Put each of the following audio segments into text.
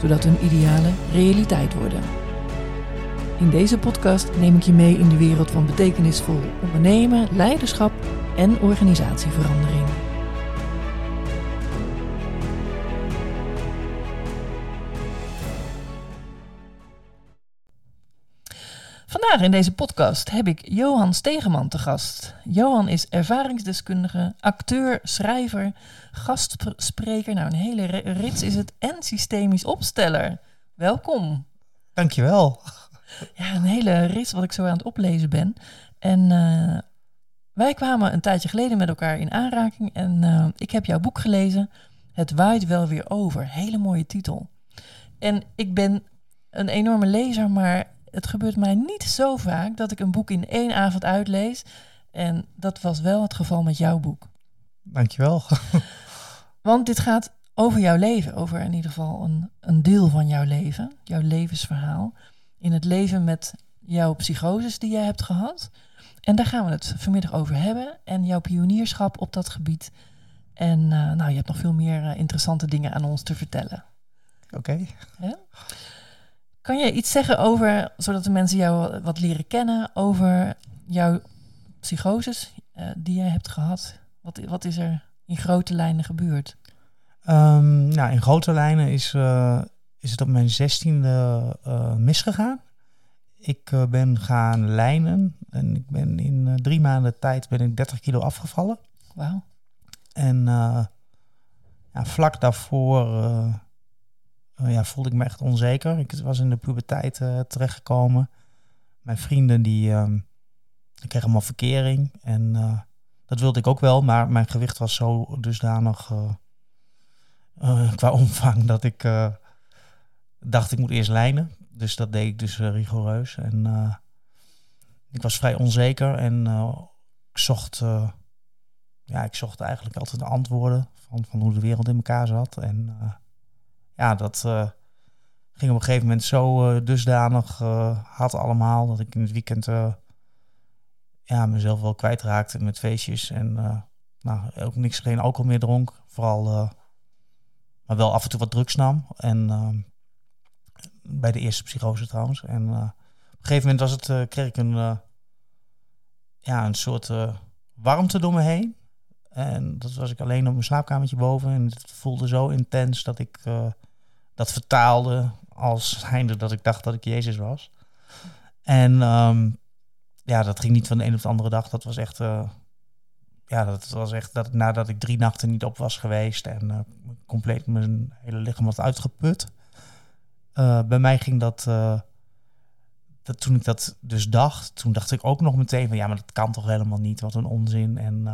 zodat hun idealen realiteit worden. In deze podcast neem ik je mee in de wereld van betekenisvol ondernemen, leiderschap en organisatieverandering. Vandaag in deze podcast heb ik Johan Stegeman te gast. Johan is ervaringsdeskundige, acteur, schrijver, gastspreker. Nou, een hele rits is het en systemisch opsteller. Welkom. Dankjewel. Ja, een hele rits wat ik zo aan het oplezen ben. En uh, wij kwamen een tijdje geleden met elkaar in aanraking en uh, ik heb jouw boek gelezen. Het waait wel weer over. Hele mooie titel. En ik ben een enorme lezer, maar het gebeurt mij niet zo vaak dat ik een boek in één avond uitlees. En dat was wel het geval met jouw boek. Dankjewel. Want dit gaat over jouw leven, over in ieder geval een, een deel van jouw leven, jouw levensverhaal. In het leven met jouw psychoses die jij hebt gehad. En daar gaan we het vanmiddag over hebben. En jouw pionierschap op dat gebied. En uh, nou, je hebt nog veel meer uh, interessante dingen aan ons te vertellen. Oké. Okay. Kan je iets zeggen over, zodat de mensen jou wat leren kennen, over jouw psychoses uh, die jij hebt gehad? Wat, wat is er in grote lijnen gebeurd? Um, nou, in grote lijnen is, uh, is het op mijn zestiende uh, misgegaan. Ik ben gaan lijnen en ik ben in drie maanden tijd ben ik 30 kilo afgevallen. Wauw. En ja, vlak daarvoor ja, voelde ik me echt onzeker. Ik was in de puberteit uh, terechtgekomen. Mijn vrienden die, die kregen allemaal verkering. En uh, dat wilde ik ook wel, maar mijn gewicht was zo dusdanig qua omvang dat ik dacht ik moet eerst lijnen. Dus dat deed ik dus rigoureus. En ik was vrij onzeker en ik zocht ja, ik zocht eigenlijk altijd antwoorden van, van hoe de wereld in elkaar zat. En ja, dat uh, ging op een gegeven moment zo uh, dusdanig uh, hard allemaal dat ik in het weekend ja, mezelf wel kwijtraakte met feestjes en nou, ook niks, geen alcohol meer dronk. Vooral, maar wel af en toe wat drugs nam. En bij de eerste psychose trouwens. En op een gegeven moment was het, kreeg ik een, ja, een soort warmte door me heen. En dat was ik alleen op mijn slaapkamertje boven. En het voelde zo intens dat ik dat vertaalde als zijnde dat ik dacht dat ik Jezus was. En um, ja, dat ging niet van de een op de andere dag. Dat was echt, uh, ja, dat was echt dat nadat ik drie nachten niet op was geweest en uh, compleet mijn hele lichaam was uitgeput. Uh, bij mij ging dat, dat, toen ik dat dus dacht, toen dacht ik ook nog meteen van ja, maar dat kan toch helemaal niet, wat een onzin. En,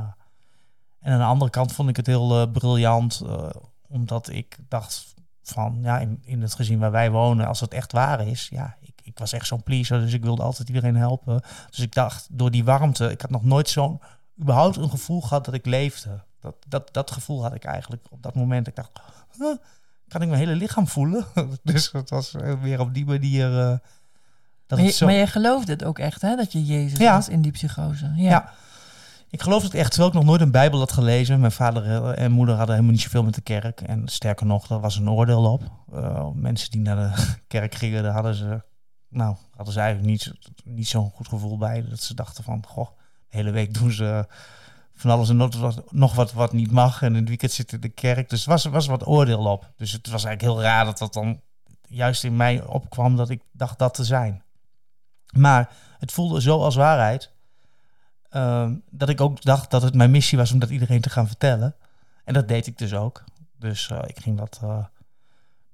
en aan de andere kant vond ik het heel briljant, omdat ik dacht van ja, in, in het gezin waar wij wonen, als het echt waar is, ja, ik, ik was echt zo'n pleaser, dus ik wilde altijd iedereen helpen. Dus ik dacht, door die warmte, ik had nog nooit zo'n, überhaupt een gevoel gehad dat ik leefde. Dat, dat, dat gevoel had ik eigenlijk op dat moment. Ik dacht, kan ik mijn hele lichaam voelen? dus het was weer op die manier. Uh, dat maar, je, zo... maar je geloofde het ook echt, hè, dat je Jezus ja. was in die psychose. ja. ja. Ik geloof het echt, terwijl ik nog nooit een Bijbel had gelezen. Mijn vader en moeder hadden helemaal niet zoveel met de kerk. En sterker nog, er was een oordeel op. Uh, mensen die naar de kerk gingen, daar hadden ze, nou, hadden ze eigenlijk niet, niet zo'n goed gevoel bij. Dat ze dachten van, goh, de hele week doen ze van alles en nog wat, nog wat wat niet mag. En in het weekend zitten in de kerk. Dus er was, was wat oordeel op. Dus het was eigenlijk heel raar dat dat dan juist in mij opkwam dat ik dacht dat te zijn. Maar het voelde zo als waarheid Ehm, dat ik ook dacht dat het mijn missie was om dat iedereen te gaan vertellen. En dat deed ik dus ook. Dus uh, ik ging dat uh,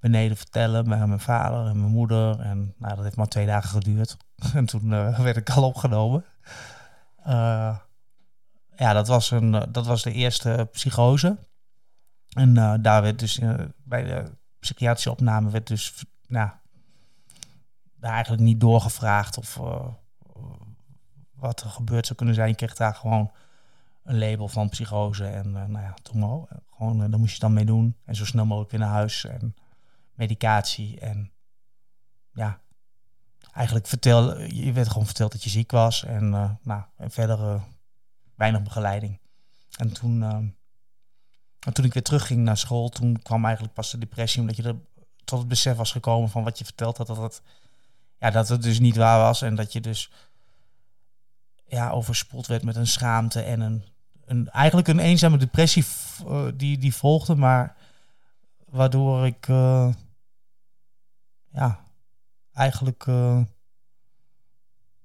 beneden vertellen bij mijn vader en mijn moeder. En nou, dat heeft maar twee dagen geduurd. en toen uh, werd ik al opgenomen. ja, dat was, een, dat was de eerste psychose. En daar werd dus bij de psychiatrische opname werd dus nou, eigenlijk niet doorgevraagd of wat er gebeurd zou kunnen zijn. Je kreeg daar gewoon een label van psychose. En uh, nou ja, toen maar, gewoon, uh, daar moest je dan mee doen. En zo snel mogelijk weer naar huis. En medicatie. En ja, eigenlijk vertel, je werd gewoon verteld dat je ziek was. En, nou, en verder weinig begeleiding. En toen, en toen ik weer terugging naar school, toen kwam eigenlijk pas de depressie. Omdat je er tot het besef was gekomen van wat je verteld had. Dat ja, dat het dus niet waar was. En dat je dus ja, overspoeld werd met een schaamte en een, een eigenlijk een eenzame depressie uh, die, die volgde, maar waardoor ik uh, ja, eigenlijk uh,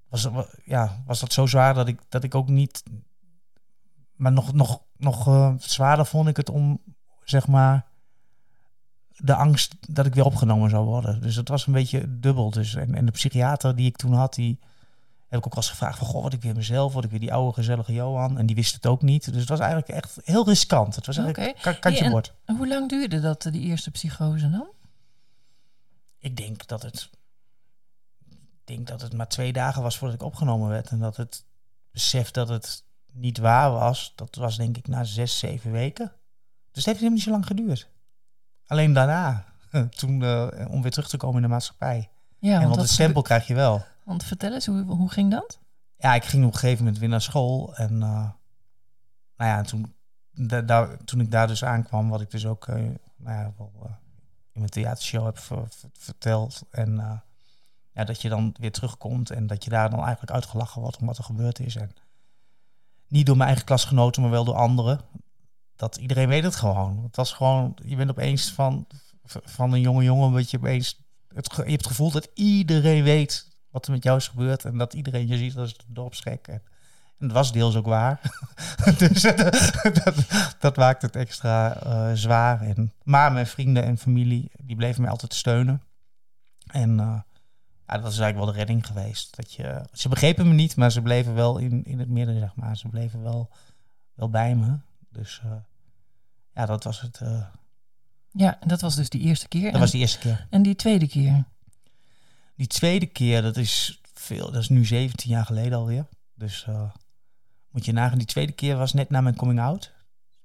was, ja, was dat zo zwaar dat ik, dat ik ook niet, maar nog, nog, nog zwaarder vond ik het om zeg maar de angst dat ik weer opgenomen zou worden. Dus het was een beetje dubbel. Dus, en, en de psychiater die ik toen had, die heb ik ook wel eens gevraagd van, goh, wat ik weer mezelf, word ik weer die oude gezellige Johan. En die wist het ook niet. Dus het was eigenlijk echt heel riskant. Het was eigenlijk okay. kantje bord. Hoe lang duurde dat, die eerste psychose dan? Ik denk dat het, ik denk dat het maar twee dagen was voordat ik opgenomen werd. En dat het besef dat het niet waar was, dat was denk ik na zes, zeven weken. Dus het heeft helemaal niet zo lang geduurd. Alleen daarna, toen, uh, om weer terug te komen in de maatschappij. Ja, en want, het stempel krijg je wel. Want vertel eens, hoe, hoe ging dat? Ja, ik ging op een gegeven moment weer naar school. En uh, nou ja, toen, toen ik daar dus aankwam, wat ik dus ook uh, nou ja, uh, in mijn theatershow heb verteld. En ja, dat je dan weer terugkomt en dat je daar dan eigenlijk uitgelachen wordt om wat er gebeurd is. En niet door mijn eigen klasgenoten, maar wel door anderen. Dat iedereen weet het gewoon. Het was gewoon, je bent opeens van, van een jonge jongen, weet je opeens, het, je hebt het gevoel dat iedereen weet wat er met jou is gebeurd. En dat iedereen je ziet als de dorpsgek. En, en dat was deels ook waar. dus dat, dat, maakt het extra uh, zwaar. En, maar mijn vrienden en familie, die bleven mij altijd steunen. En uh, ja, dat is eigenlijk wel de redding geweest. Dat je, ze begrepen me niet, maar ze bleven wel in, in het midden, zeg maar. Ze bleven wel, wel bij me. Dus uh, ja, dat was het. ja, en dat was dus die eerste keer. Dat en, was die eerste keer. En die tweede keer? Die tweede keer, dat is veel, dat is nu 17 jaar geleden alweer. Dus uh, moet je nagaan, die tweede keer was net na mijn coming out.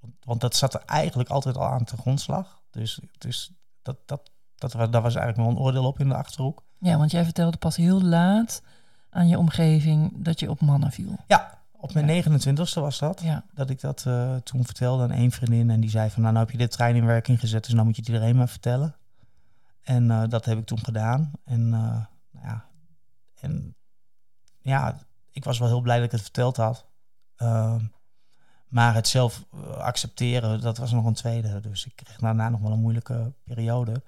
Want, want, dat zat er eigenlijk altijd al aan te grondslag. Dus, dus dat, dat, dat, was, daar was eigenlijk wel een oordeel op in de achterhoek. Ja, want jij vertelde pas heel laat aan je omgeving dat je op mannen viel. Ja, op mijn 29ste was dat. Ja. Dat ik dat uh, toen vertelde aan één vriendin. En die zei van, nou, nou heb je dit trein in werking gezet, dus nou moet je het iedereen maar vertellen. En uh, dat heb ik toen gedaan. En, uh, nou ja, en ja, ik was wel heel blij dat ik het verteld had. Uh, maar het zelf eh, accepteren, dat was nog een tweede. Dus ik kreeg daarna nog wel een moeilijke periode.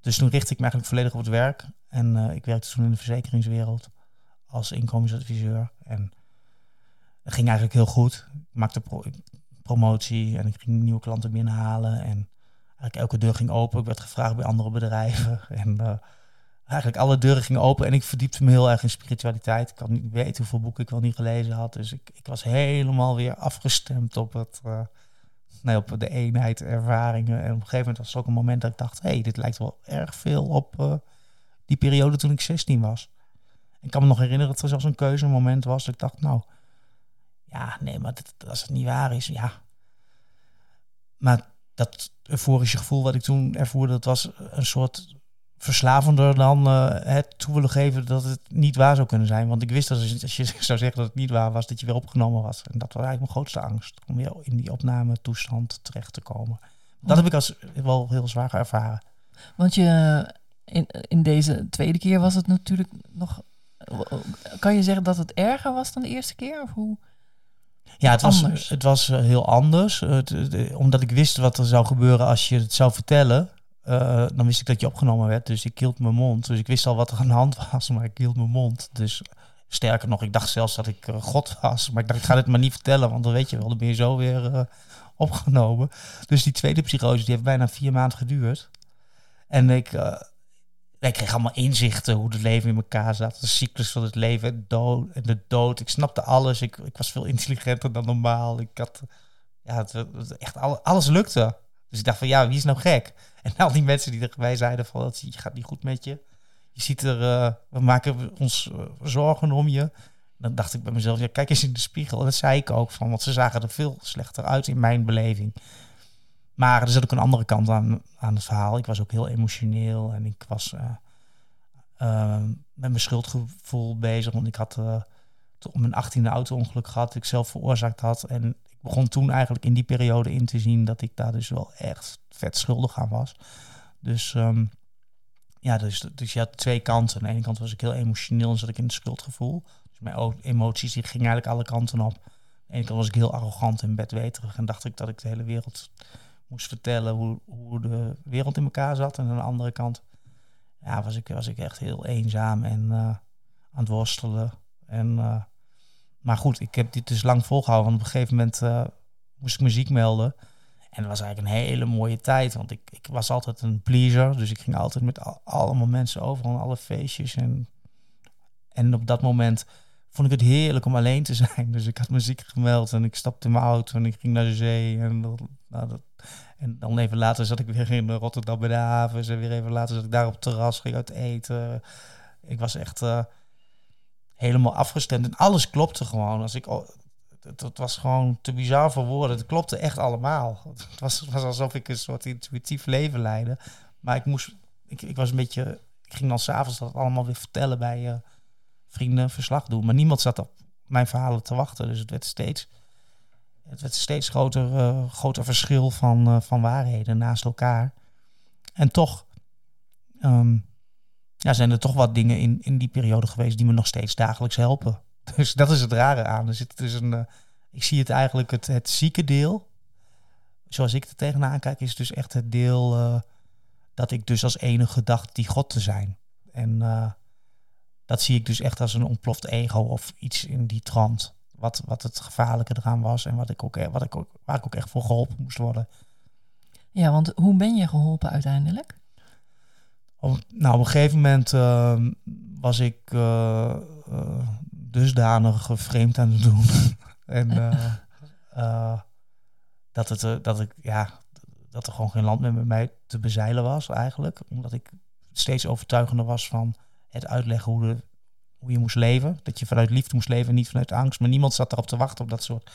Dus toen richtte ik me eigenlijk volledig op het werk. En ik werkte toen in de verzekeringswereld als inkomensadviseur. En het ging eigenlijk heel goed. Ik maakte pro promotie en ik ging nieuwe klanten binnenhalen. En elke deur ging open. Ik werd gevraagd bij andere bedrijven. En uh, eigenlijk alle deuren gingen open. En ik verdiepte me heel erg in spiritualiteit. Ik kan niet weten hoeveel boeken ik wel niet gelezen had. Dus ik, ik was helemaal weer afgestemd op, het, uh, nee, op de eenheid, ervaringen. En op een gegeven moment was er ook een moment dat ik dacht... hé, hey, dit lijkt wel erg veel op uh, die periode toen ik 16 was. Ik kan me nog herinneren dat er zelfs een keuzemoment was. Dat ik dacht, nou, ja, nee, maar als het niet waar is, ja. Maar dat euforische gevoel wat ik toen ervoerde, dat was een soort verslavender dan uh, het toe willen geven dat het niet waar zou kunnen zijn. Want ik wist dat als je zou zeggen dat het niet waar was, dat je weer opgenomen was. En dat was eigenlijk mijn grootste angst, om weer in die opname toestand terecht te komen. Dat heb ik als wel heel zwaar ervaren. Want je, in, in deze tweede keer was het natuurlijk nog... Kan je zeggen dat het erger was dan de eerste keer? Of hoe? Ja, het was, het was eh, heel anders. omdat ik wist wat er zou gebeuren als je het zou vertellen. Uh, dan wist ik dat je opgenomen werd. Dus ik hield mijn mond. Dus ik wist al wat er aan de hand was, maar ik hield mijn mond. Dus sterker nog, ik dacht zelfs dat ik uh, God was. Maar ik dacht, ik ga dit maar niet vertellen, want dan weet je wel, dan ben je zo weer uh, opgenomen. Dus die tweede psychose, die heeft bijna vier maanden geduurd. En ik, ik kreeg allemaal inzichten hoe het leven in elkaar zat. De cyclus van het leven dood, en de dood. Ik snapte alles. Ik, ik was veel intelligenter dan normaal. Ik had, ja, het, echt alles lukte. Dus ik dacht van, ja, wie is nou gek? En al die mensen die erbij zeiden van, het gaat niet goed met je. Je ziet er, uh, we maken ons uh, zorgen om je. Dan dacht ik bij mezelf, ja, kijk eens in de spiegel. En dat zei ik ook van, want ze zagen er veel slechter uit in mijn beleving. Maar er zat ook een andere kant aan, aan het verhaal. Ik was ook heel emotioneel en ik was uh, met mijn schuldgevoel bezig. Want ik had op mijn achttiende auto-ongeluk gehad, ik zelf veroorzaakt had. En ik begon toen eigenlijk in die periode in te zien dat ik daar dus wel echt vet schuldig aan was. Dus um, ja, dus, dus je had twee kanten. Aan de ene kant was ik heel emotioneel en zat ik in het schuldgevoel. Dus mijn emoties die gingen eigenlijk alle kanten op. Aan de ene kant was ik heel arrogant en bedweterig en dacht ik dat ik de hele wereld moest vertellen hoe, hoe de wereld in elkaar zat. En aan de andere kant ja, was, ik, was ik echt heel eenzaam en uh, aan het worstelen. En, uh, maar goed, ik heb dit dus lang volgehouden. Want op een gegeven moment uh, moest ik muziek melden. En dat was eigenlijk een hele mooie tijd. Want ik, ik was altijd een pleaser. Dus ik ging altijd met al, allemaal mensen overal alle feestjes. En, en op dat moment vond ik het heerlijk om alleen te zijn. Dus ik had muziek gemeld en ik stapte in mijn auto en ik ging naar de zee. En, nou, dat, en dan even later zat ik weer in Rotterdam bij de havens. En weer even later zat ik daar op het terras, ging uit eten. Ik was echt uh, helemaal afgestemd. En alles klopte gewoon. Als ik, het, was gewoon te bizar voor woorden. Het klopte echt allemaal. Het was, was alsof ik een soort intuïtief leven leidde. Maar ik moest, ik, ik was een beetje, ik ging dan s'avonds dat allemaal weer vertellen bij uh, vrienden, verslag doen. Maar niemand zat op mijn verhalen te wachten. Dus het werd steeds, het werd steeds groter, uh, groter verschil van, uh, van waarheden naast elkaar. En toch um, ja, zijn er toch wat dingen in, in die periode geweest die me nog steeds dagelijks helpen. Dus dat is het rare aan. Er zit dus een, uh, ik zie het eigenlijk, het, het zieke deel, zoals ik er tegenaan kijk, is dus echt het deel dat ik dus als enige dacht die God te zijn. En dat zie ik dus echt als een ontploft ego of iets in die trant. Wat, wat het gevaarlijke eraan was en wat ik ook, wat ik ook, waar ik ook echt voor geholpen moest worden. Ja, want hoe ben je geholpen uiteindelijk? Op, nou, op een gegeven moment uh, was ik uh, uh, dusdanig vreemd aan het doen. en uh, dat, het, dat, ik, ja, dat er gewoon geen land meer met mij te bezeilen was eigenlijk. Omdat ik steeds overtuigender was van het uitleggen hoe, de, hoe je moest leven. Dat je vanuit liefde moest leven, niet vanuit angst. Maar niemand zat erop te wachten op dat soort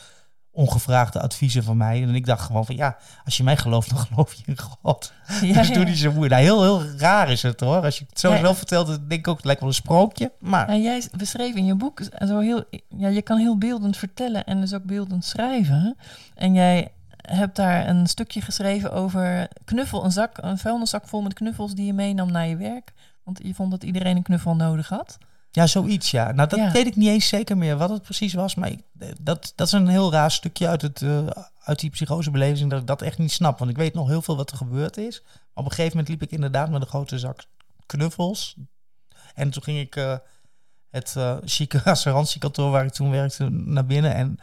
ongevraagde adviezen van mij. En ik dacht gewoon van ja, als je mij gelooft, dan geloof je in God. Ja, dus doe niet zo moeilijk. Nou, heel, heel raar is het hoor. Als je het zo ja. wel vertelt, dan denk ik ook, het lijkt wel een sprookje. Maar... En jij beschreef in je boek zo heel, ja, je kan heel beeldend vertellen en dus ook beeldend schrijven. En jij hebt daar een stukje geschreven over knuffel, een zak, een vuilniszak vol met knuffels die je meenam naar je werk. Want je vond dat iedereen een knuffel nodig had. Ja, zoiets, ja. Nou, dat ja. weet ik niet eens zeker meer wat het precies was. Maar ik, dat, dat is een heel raar stukje uit, het, uh, uit die psychosebeleving dat ik dat echt niet snap. Want ik weet nog heel veel wat er gebeurd is. Maar op een gegeven moment liep ik inderdaad met een grote zak knuffels. En toen ging ik uh, het uh, chique assurantiekantoor waar ik toen werkte naar binnen. En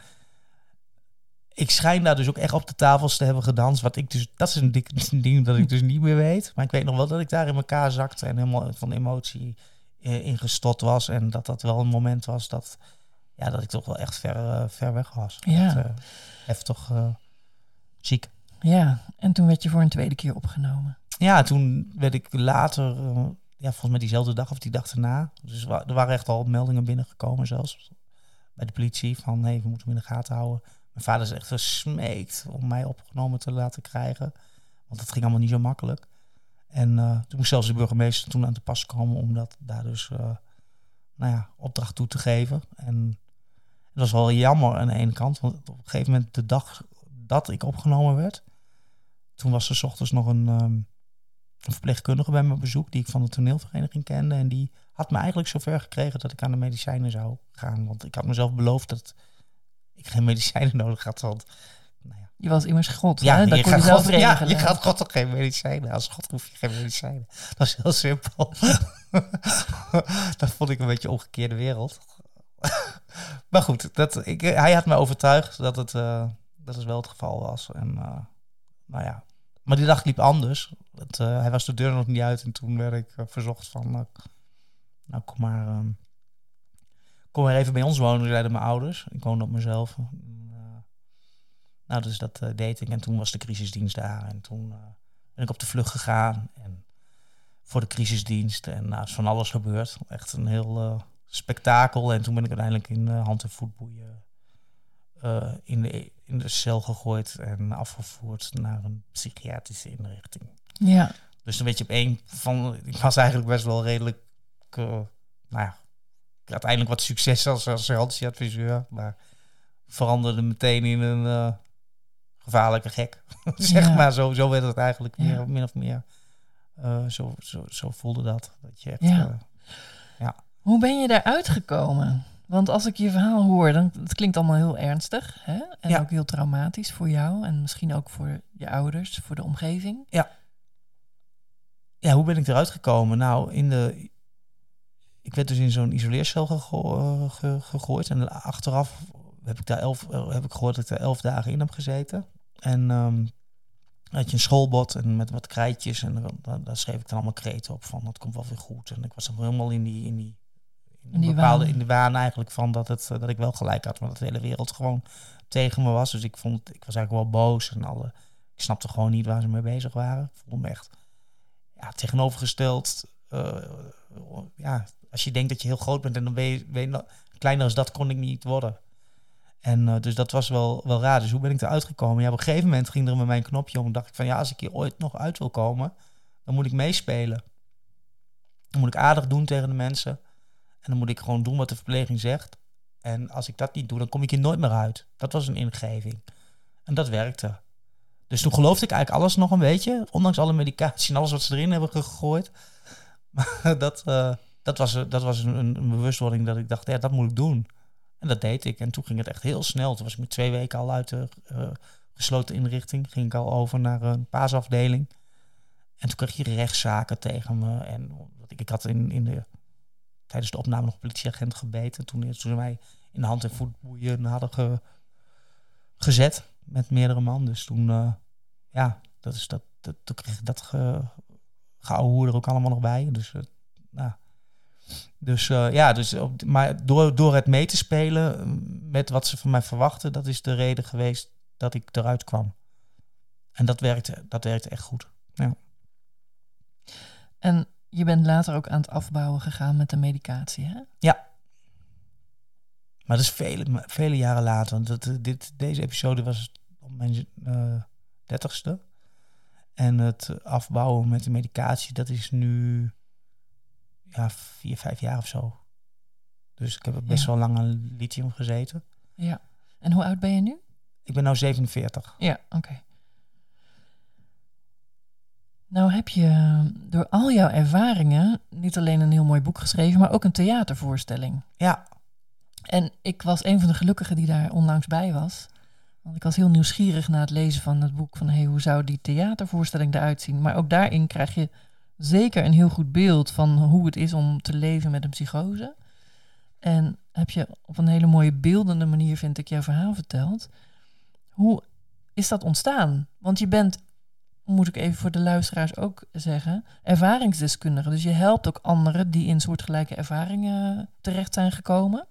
ik schijn daar dus ook echt op de tafels te hebben gedanst. Wat ik dus, dat is een ding dat ik dus niet meer weet. Maar ik weet nog wel dat ik daar in elkaar zakte en helemaal van emotie ingestot was. En dat dat wel een moment was dat, ja, dat ik toch wel echt ver, uh, ver weg was. Ja. Dat, uh, heftig uh, ziek. Ja, en toen werd je voor een tweede keer opgenomen. Ja, toen werd ik later, ja, volgens mij diezelfde dag of die dag erna. Dus er waren echt al meldingen binnengekomen zelfs bij de politie van nee, we moeten hem in de gaten houden. Mijn vader is echt gesmeekt om mij opgenomen te laten krijgen. Want dat ging allemaal niet zo makkelijk. En uh, toen moest zelfs de burgemeester toen aan te pas komen om dat daar dus uh, nou ja, opdracht toe te geven. En dat was wel jammer aan de ene kant, want op een gegeven moment de dag dat ik opgenomen werd, toen was er s ochtends nog een, um, een verpleegkundige bij me bezoek die ik van de toneelvereniging kende. En die had me eigenlijk zover gekregen dat ik aan de medicijnen zou gaan. Want ik had mezelf beloofd dat ik geen medicijnen nodig had. Want je was immers God. Ja, hè? Dat je, kon gaat je, God, ja je gaat God toch geen medicijnen. Als God hoef je geen medicijnen. Dat is heel simpel. dat vond ik een beetje een omgekeerde wereld. maar goed, dat, ik, hij had me overtuigd dat het, uh, dat het wel het geval was. En uh, nou ja, maar die dag liep anders. Het, uh, hij was de deur nog niet uit en toen werd ik verzocht van, nou kom maar, um, kom maar even bij ons wonen, zeiden mijn ouders. Ik woonde op mezelf. Nou, dus dat deed ik. En toen was de crisisdienst daar. En toen uh, ben ik op de vlucht gegaan. En voor de crisisdienst. En nou, is van alles gebeurd. Echt een heel spektakel. En toen ben ik uiteindelijk in hand- en voetboeien in, de, in de cel gegooid. En afgevoerd naar een psychiatrische inrichting. Ja. Dus een beetje op één van... Ik was eigenlijk best wel redelijk... nou ja, uiteindelijk wat succes als, als adviseur. Maar veranderde meteen in een uh, gevaarlijke gek. zeg Ja. maar, zo, zo werd het eigenlijk Ja. meer, min of meer. Eh, zo, zo, zo voelde dat. dat je echt, Ja. eh, Hoe ben je daaruit gekomen? Want als ik je verhaal hoor, dan het klinkt allemaal heel ernstig. Hè? En Ja. ook heel traumatisch voor jou. En misschien ook voor je ouders, voor de omgeving. ja, hoe ben ik eruit gekomen? Nou, in de... Ik werd dus in zo'n isoleercel gego- ge- gegooid. En achteraf heb ik daar elf, eh, heb ik gehoord dat ik daar elf dagen in heb gezeten. En ehm had je een schoolbord en met wat krijtjes. En dan- daar, daar schreef ik dan allemaal kreten op van dat komt wel weer goed. En ik was dan helemaal in die, in die, in die bepaalde, waan. in de waan eigenlijk van dat, het, eh, dat ik wel gelijk had. Maar dat de hele wereld gewoon tegen me was. Dus ik vond, ik was eigenlijk wel boos. En alle, ik snapte gewoon niet waar ze mee bezig waren. Ik voelde me echt ja, tegenovergesteld. eh, ja, als je denkt dat je heel groot bent en dan ben je, kleiner als dat kon ik niet worden. En eh, dus dat was wel, wel raar. Dus hoe ben ik eruit gekomen? Ja, op een gegeven moment ging er met mijn knopje om. dacht ik van ja, als ik hier ooit nog uit wil komen, dan moet ik meespelen. Dan moet ik aardig doen tegen de mensen. En dan moet ik gewoon doen wat de verpleging zegt. En als ik dat niet doe, dan kom ik hier nooit meer uit. Dat was een ingeving. En dat werkte. Dus toen geloofde ik eigenlijk alles nog een beetje. Ondanks alle medicatie en alles wat ze erin hebben gegooid. Maar dat, eh, dat was, dat was een, een, bewustwording dat ik dacht, ja, dat moet ik doen. En dat deed ik. En toen ging het echt heel snel. Toen was ik met twee weken al uit de eh, gesloten inrichting. Ging ik al over naar een paasafdeling. En toen kreeg je rechtszaken tegen me. En ik, ik had in, in de, tijdens de opname nog een politieagent gebeten. Toen, toen ze mij in de hand en voetboeien hadden ge- gezet. Met meerdere man. Dus toen, eh, ja, dat is dat, dat, toen kreeg ik dat ge, er ook allemaal nog bij. Dus, eh, nou, dus eh, ja, dus op, maar door, door het mee te spelen met wat ze van mij verwachten, dat is de reden geweest dat ik eruit kwam. En dat werkte, dat werkte echt goed. En je bent later ook aan het afbouwen gegaan met de medicatie, hè? Maar dat is vele, vele jaren later. Want dat, dit, deze episode was op mijn eh, dertigste. en het afbouwen met de medicatie, dat is nu ja, vier, vijf jaar of zo. Dus ik heb best Ja. wel lang aan lithium gezeten. Ja. En hoe oud ben je nu? Ik ben nu 47. Ja, oké. Nou heb je eh, door al jouw ervaringen niet alleen een heel mooi boek geschreven, maar ook een theatervoorstelling. Ja, En ik was een van de gelukkigen die daar onlangs bij was. Want ik was heel nieuwsgierig na het lezen van het boek van hey, hoe zou die theatervoorstelling eruit zien. Maar ook daarin krijg je zeker een heel goed beeld van hoe het is om te leven met een psychose. En heb je op een hele mooie beeldende manier, vind ik, jouw verhaal verteld. Hoe is dat ontstaan? Want je bent, moet ik even voor de luisteraars ook zeggen, ervaringsdeskundige. Dus je helpt ook anderen die in soortgelijke ervaringen terecht zijn gekomen.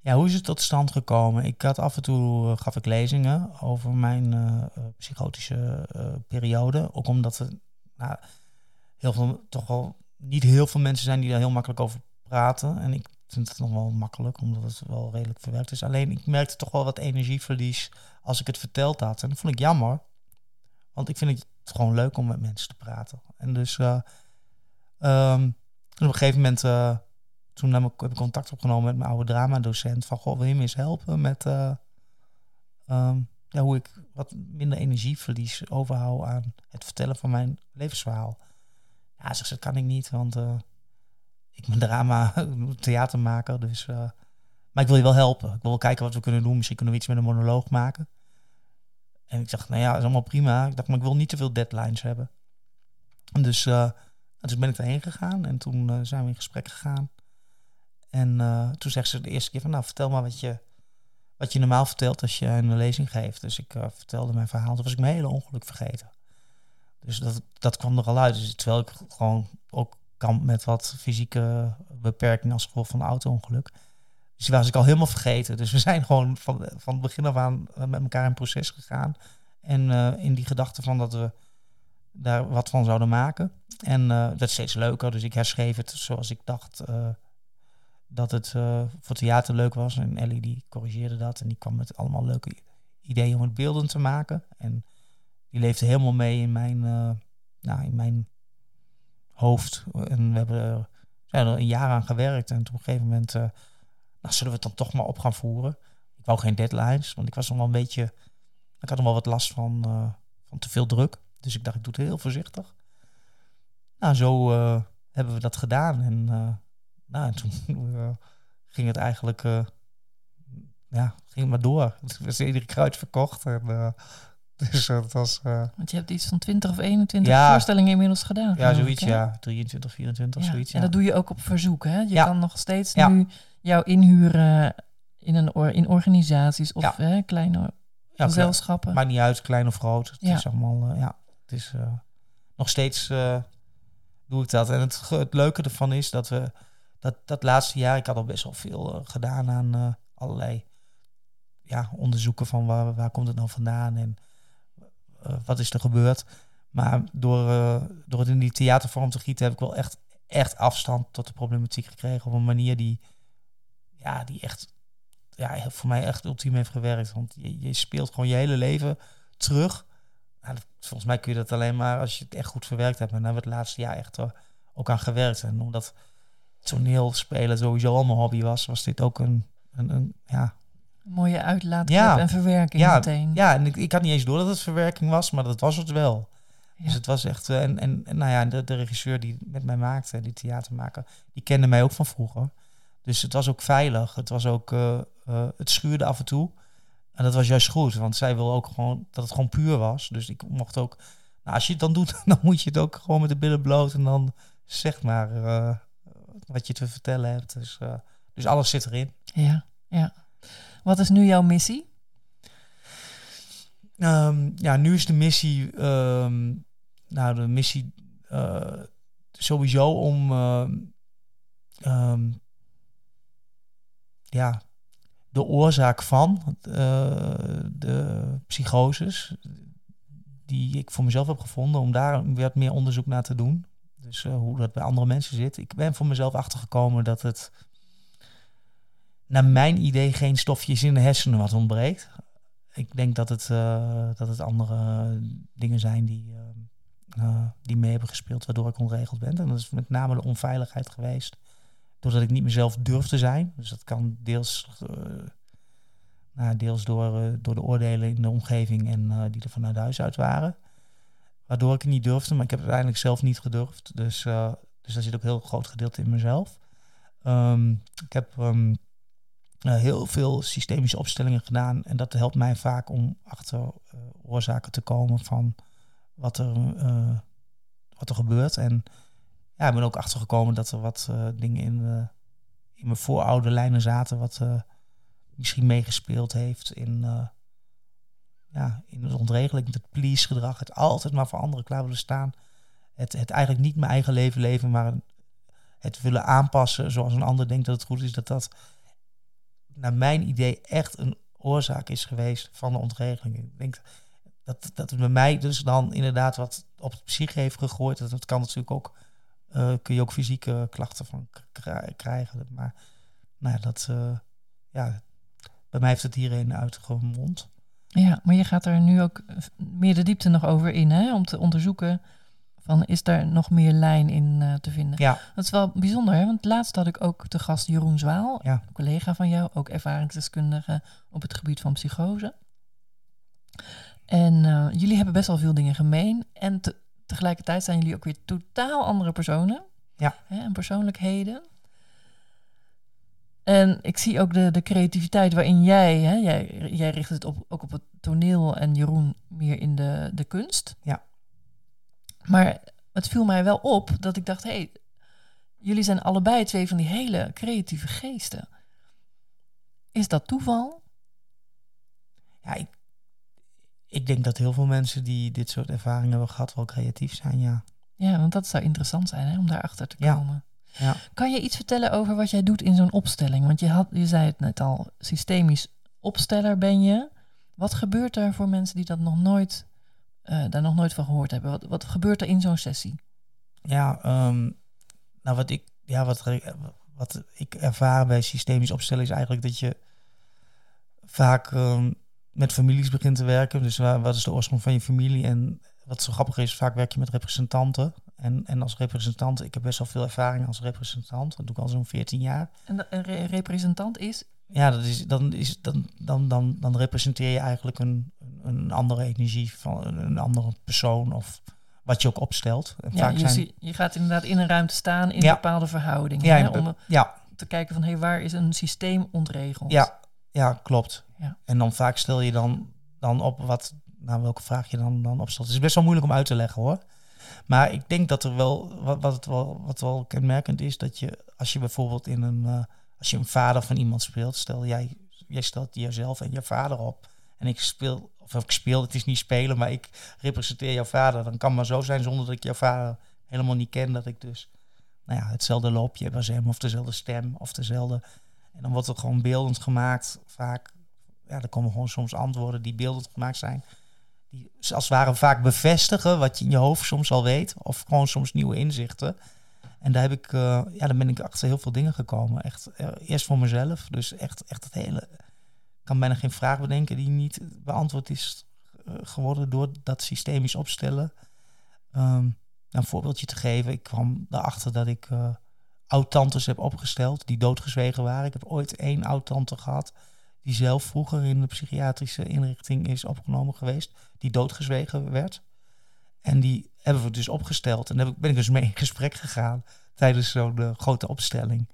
Ja, hoe is het tot stand gekomen? Ik had af en toe eh, gaf ik lezingen over mijn eh, psychotische periode. Ook omdat er nou, heel veel, toch wel niet heel veel mensen zijn die daar heel makkelijk over praten. En ik vind het nog wel makkelijk, omdat het wel redelijk verwerkt is. Alleen ik merkte toch wel wat energieverlies als ik het verteld had. En dat vond ik jammer. Want ik vind het gewoon leuk om met mensen te praten. En dus eh, ehm, op een gegeven moment... eh, toen heb ik, heb ik contact opgenomen met mijn oude dramadocent. Van, goh, wil je me eens helpen met eh, ehm, ja, hoe ik wat minder energieverlies overhoud aan het vertellen van mijn levensverhaal. Ja, zegt ze, dat kan ik niet, want eh, ik ben drama, theatermaker. Dus, eh, maar ik wil je wel helpen. Ik wil wel kijken wat we kunnen doen. Misschien kunnen we iets met een monoloog maken. En ik dacht, nou ja, dat is allemaal prima. Ik dacht, maar ik wil niet te veel deadlines hebben. En dus, eh, dus ben ik daarheen gegaan en toen zijn we in gesprek gegaan. En toen zegt ze de eerste keer van, nou, vertel maar wat je, wat je normaal vertelt als je een lezing geeft. Dus ik eh, vertelde mijn verhaal. Toen was ik mijn hele ongeluk vergeten. Dus dat, dat kwam er al uit. Dus terwijl ik gewoon ook kamp met wat fysieke beperkingen als gevolg van een auto-ongeluk. Dus die was ik al helemaal vergeten. Dus we zijn gewoon van, van het begin af aan met elkaar in proces gegaan. En in die gedachte van dat we daar wat van zouden maken. En dat is steeds leuker. Dus ik herschreef het zoals ik dacht dat het voor theater leuk was. En Ellie die corrigeerde dat. En die kwam met allemaal leuke ideeën om het beelden te maken. En die leefde helemaal mee in mijn, nou, in mijn hoofd. En we hebben er, een jaar aan gewerkt. En op een gegeven moment uh, nou, zullen we het dan toch maar op gaan voeren. Ik wou geen deadlines, want ik was nog wel een beetje... Ik had nog wel wat last van, uh, van te veel druk. Dus ik dacht, ik doe het heel voorzichtig. Nou, zo uh, hebben we dat gedaan. En nou, toen ging het eigenlijk... ja, ging maar door. Het was iedere kruid verkocht. En Dus dat was... Want je hebt iets van 20 of 21 ja. voorstellingen inmiddels gedaan. Ja, zoiets, ja. 23, 24, ja. zoiets. En dat doe je ook op verzoek, hè? Je kan nog steeds nu jou inhuren in, een or in organisaties of hè, kleine gezelschappen. Maakt niet uit, klein of groot. Het is allemaal, ja, het is nog steeds doe ik dat. En het, het leuke ervan is dat we dat, dat laatste jaar, ik had al best wel veel gedaan aan allerlei ja, onderzoeken van waar, waar komt het nou vandaan en eh, wat is er gebeurd. Maar door, door het in die theatervorm te gieten heb ik wel echt, echt afstand tot de problematiek gekregen. Op een manier die, ja, die echt ja, voor mij echt ultiem heeft gewerkt. Want je, je speelt gewoon je hele leven terug. Nou, volgens mij kun je dat alleen maar als je het echt goed verwerkt hebt. En daar hebben we het laatste jaar echt ook aan gewerkt. En omdat toneelspelen sowieso al mijn hobby was, was dit ook een, een, een ja, mooie uitlaatklep ja. en verwerking ja, meteen. Ja, en ik, ik had niet eens door dat het verwerking was, maar dat was het wel. Dus het was echt... Uh, en, en, en, nou ja, de, de regisseur die met mij maakte, die theatermaker, die kende mij ook van vroeger. Dus het was ook veilig. Het was ook... Uh, uh, het schuurde af en toe. En dat was juist goed, want zij wil ook gewoon dat het gewoon puur was. Dus ik mocht ook... Nou, als je het dan doet, dan moet je het ook gewoon met de billen bloot en dan zeg maar wat je te vertellen hebt. Dus, dus alles zit erin. Ja, ja. Wat is nu jouw missie? Um, ja, nu is de missie, um, nou de missie uh, sowieso om um, ja, de oorzaak van uh, de psychoses, die ik voor mezelf heb gevonden, om daar wat meer onderzoek naar te doen. Dus uh, hoe dat bij andere mensen zit. Ik ben voor mezelf achtergekomen dat het naar mijn idee geen stofjes in de hersenen wat ontbreekt. Ik denk dat het, uh, dat het andere dingen zijn die, uh, die mee hebben gespeeld, waardoor ik onregeld ben. En dat is met name de onveiligheid geweest. Doordat ik niet mezelf durf te zijn. Dus dat kan deels, nou, deels door, door de oordelen in de omgeving en die er vanuit huis uit waren. Waardoor ik het niet durfde, maar ik heb het uiteindelijk zelf niet gedurfd. Dus, dus daar zit ook een heel groot gedeelte in mezelf. Um, ik heb um, uh, heel veel systemische opstellingen gedaan. En dat helpt mij vaak om achter uh, oorzaken te komen van wat er, uh, wat er gebeurt. En ja, ik ben ook achtergekomen dat er wat dingen in, in mijn vooroude lijnen zaten, wat misschien meegespeeld heeft in, ja, in het ontregeling, het please gedrag, het altijd maar voor anderen klaar willen staan. Het, het eigenlijk niet mijn eigen leven leven, maar het willen aanpassen zoals een ander denkt dat het goed is, dat dat naar mijn idee echt een oorzaak is geweest van de ontregeling. Ik denk dat, dat het bij mij dus dan inderdaad wat op het psyche heeft gegooid. Dat, dat kan natuurlijk ook, uh, kun je ook fysieke klachten van krijgen. Maar nou ja, dat, uh, ja, bij mij heeft het hierin uitgemond. Ja, maar je gaat er nu ook meer de diepte nog over in, hè? om te onderzoeken van is daar nog meer lijn in uh, te vinden? Ja. Dat is wel bijzonder, hè? want laatst had ik ook de gast Jeroen Zwaal, ja. een collega van jou, ook ervaringsdeskundige op het gebied van psychose. En uh, jullie hebben best wel veel dingen gemeen en te, tegelijkertijd zijn jullie ook weer totaal andere personen ja. hè, en persoonlijkheden. En ik zie ook de, de creativiteit waarin jij, hè, jij, jij richt het op, ook op het toneel en Jeroen meer in de, de kunst. Ja. Maar het viel mij wel op dat ik dacht, hé, hey, jullie zijn allebei twee van die hele creatieve geesten. Is dat toeval? Ja, ik, ik denk dat heel veel mensen die dit soort ervaringen hebben gehad wel creatief zijn, ja. Ja, want dat zou interessant zijn hè, om daarachter te komen. Ja. Kan je iets vertellen over wat jij doet in zo'n opstelling? Want je, had, je zei het net al, systemisch opsteller ben je. Wat gebeurt er voor mensen die dat nog nooit, eh, daar nog nooit van gehoord hebben? Wat, wat gebeurt er in zo'n sessie? Ja, ehm, nou wat ik, ja, wat, wat ik ervaar bij systemisch opstellen is eigenlijk dat je vaak ehm, met families begint te werken. Dus wat is de oorsprong van je familie? En wat zo grappig is, vaak werk je met representanten. En, en als representant, ik heb best wel veel ervaring als representant. Dat doe ik al zo'n 14 jaar. En een representant is? Ja, dat is, dan, is, dan, dan, dan, dan representeer je eigenlijk een, een andere energie van een andere persoon of wat je ook opstelt. En ja, vaak je, zijn... je gaat inderdaad in een ruimte staan in bepaalde verhoudingen. Ja, hè, om ja. te kijken van hey, waar is een systeem ontregeld? Ja, ja klopt. Ja. En dan vaak stel je dan, dan op wat, nou, welke vraag je dan, dan opstelt. Het is best wel moeilijk om uit te leggen hoor. Maar ik denk dat er wel wat, wat, het wel, wat wel kenmerkend is, dat je als je bijvoorbeeld in een, uh, als je een vader van iemand speelt, stel jij, jij stelt jezelf en je vader op. En ik speel, of ik speel, het is niet spelen, maar ik representeer jouw vader. Dan kan maar zo zijn zonder dat ik jouw vader helemaal niet ken, dat ik dus nou ja, hetzelfde loopje heb als hem, of dezelfde stem, of dezelfde. En dan wordt er gewoon beeldend gemaakt, vaak. Ja, er komen gewoon soms antwoorden die beeldend gemaakt zijn die als het ware vaak bevestigen wat je in je hoofd soms al weet. Of gewoon soms nieuwe inzichten. En daar heb ik, uh, ja, dan ben ik achter heel veel dingen gekomen. Echt, uh, eerst voor mezelf. Dus echt, echt het hele. Ik kan bijna geen vraag bedenken die niet beantwoord is uh, geworden door dat systemisch opstellen. Um, een voorbeeldje te geven. Ik kwam erachter dat ik oud-tantes heb opgesteld die doodgezwegen waren. Ik heb ooit één oud-tante gehad die zelf vroeger in de psychiatrische inrichting is opgenomen geweest, die doodgezwegen werd. En die hebben we dus opgesteld. En daar ben ik dus mee in gesprek gegaan tijdens zo'n uh, grote opstelling.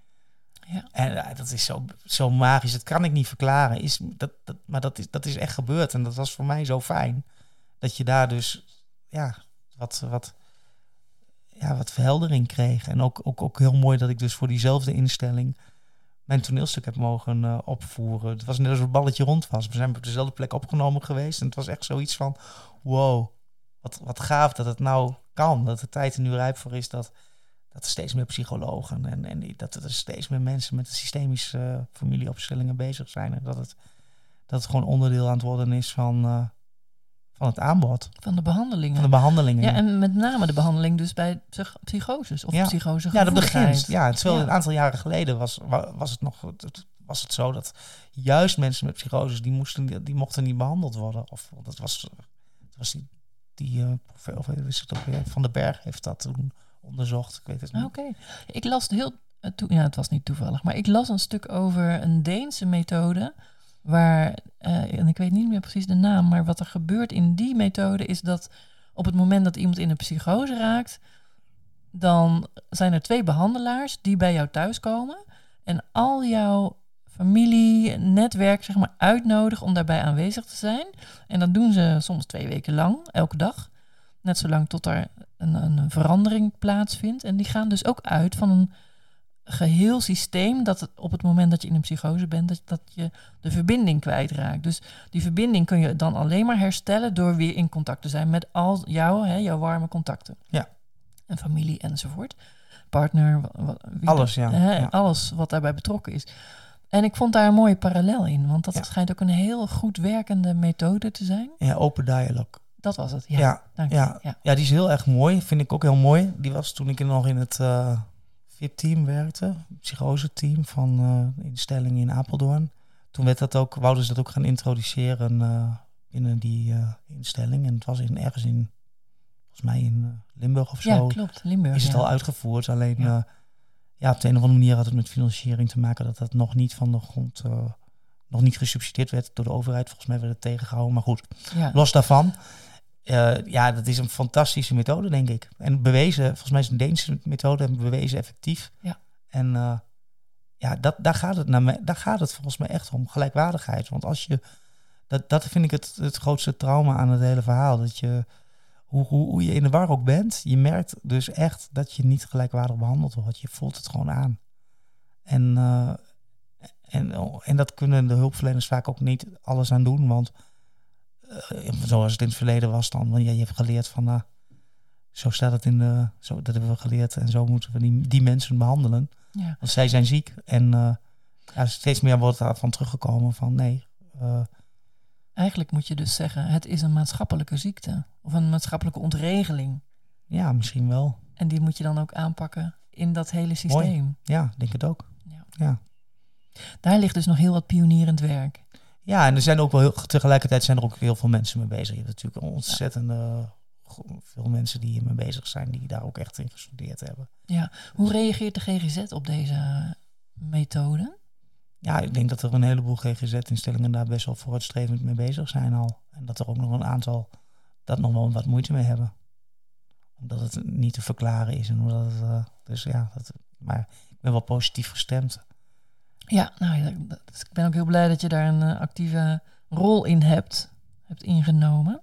Ja. En uh, dat is zo, zo magisch, dat kan ik niet verklaren. Is, dat, dat, maar dat is, dat is echt gebeurd. En dat was voor mij zo fijn. Dat je daar dus ja, wat, wat, ja, wat verheldering kreeg. En ook, ook, ook heel mooi dat ik dus voor diezelfde instelling mijn toneelstuk heb mogen uh, opvoeren. Het was net alsof het balletje rond was. We zijn op dezelfde plek opgenomen geweest. En het was echt zoiets van, wow, wat, wat gaaf dat het nou kan. Dat de tijd er nu rijp voor is dat, dat er steeds meer psychologen en, en dat er steeds meer mensen met systemische uh, familieopstellingen bezig zijn. En dat het, dat het gewoon onderdeel aan het worden is van, uh, van het aanbod. Van de behandelingen. Van de behandelingen. Ja, en met name de behandeling dus bij psychoses of ja. psychose Ja, dat begint. Ja, terwijl ja. een aantal jaren geleden was, was het nog was het zo dat juist mensen met psychoses die moesten die mochten niet behandeld worden. Of dat was, dat was die, die uh, of wist het ook weer, Van den Berg heeft dat toen onderzocht. Ik weet het niet. Oké, ik las heel uh, ja, het was niet toevallig, maar ik las een stuk over een Deense methode Waar, uh, en ik weet niet meer precies de naam, maar wat er gebeurt in die methode is dat op het moment dat iemand in een psychose raakt, dan zijn er twee behandelaars die bij jou thuiskomen en al jouw familie, netwerk, zeg maar, uitnodigen om daarbij aanwezig te zijn. En dat doen ze soms twee weken lang, elke dag. Net zolang tot er een, een verandering plaatsvindt. En die gaan dus ook uit van een geheel systeem dat het, op het moment dat je in een psychose bent, dat, dat je de verbinding kwijtraakt. Dus die verbinding kun je dan alleen maar herstellen door weer in contact te zijn met al jouw, hè, jouw warme contacten. Ja. En familie enzovoort. Partner, alles, ja, hè, alles wat daarbij betrokken is. En ik vond daar een mooie parallel in, want dat schijnt ook een heel goed werkende methode te zijn. Ja, open dialogue. Dat was het, ja. Ja, dank ja, ja. ja, die is heel erg mooi. Vind ik ook heel mooi. Die was toen ik nog in het uh, team werkte, psychose-team van uh, instellingen in Apeldoorn. Toen werd dat ook, wouden ze dat ook gaan introduceren uh, binnen die uh, instelling. En het was in, ergens in, volgens mij in Limburg of zo. Ja, klopt, Limburg. Is het al uitgevoerd, alleen ja. ja. op de een of andere manier had het met financiering te maken dat dat nog niet van de grond, nog niet gesubsidieerd werd door de overheid. Volgens mij werd het tegengehouden, maar goed, los daarvan. Uh, ja, dat is een fantastische methode, denk ik. En bewezen, volgens mij is een Deense methode en bewezen effectief. Ja. En uh, ja, dat, daar, gaat het naar me, daar gaat het volgens mij echt om, gelijkwaardigheid. Want als je, dat, dat vind ik het, het grootste trauma aan het hele verhaal. Dat je, hoe, hoe, hoe je in de war ook bent, je merkt dus echt dat je niet gelijkwaardig behandeld wordt. Je voelt het gewoon aan. En, uh, en, en dat kunnen de hulpverleners vaak ook niet alles aan doen, want zoals het in het verleden was dan. Want ja, je hebt geleerd van, uh, zo staat het in de, zo, dat hebben we geleerd en zo moeten we die, die mensen behandelen. Ja. Want zij zijn ziek en uh, ja, steeds meer wordt daarvan teruggekomen van nee. Uh, Eigenlijk moet je dus zeggen, het is een maatschappelijke ziekte of een maatschappelijke ontregeling. Ja, misschien wel. En die moet je dan ook aanpakken in dat hele systeem. Mooi. Ja, denk het ook. Ja. ja. Daar ligt dus nog heel wat pionierend werk. Ja, en er zijn ook wel heel, tegelijkertijd zijn er ook heel veel mensen mee bezig. Je hebt natuurlijk ontzettend veel mensen die hiermee bezig zijn, die daar ook echt in gestudeerd hebben. Ja, hoe reageert de GGZ op deze methode? Ja, ik denk dat er een heleboel GGZ-instellingen daar best wel vooruitstrevend mee bezig zijn al. En dat er ook nog een aantal dat nog wel wat moeite mee hebben. Omdat het niet te verklaren is. En omdat het, uh, dus ja, dat, maar ik ben wel positief gestemd. Ja, nou, ik ben ook heel blij dat je daar een uh, actieve rol in hebt, hebt ingenomen.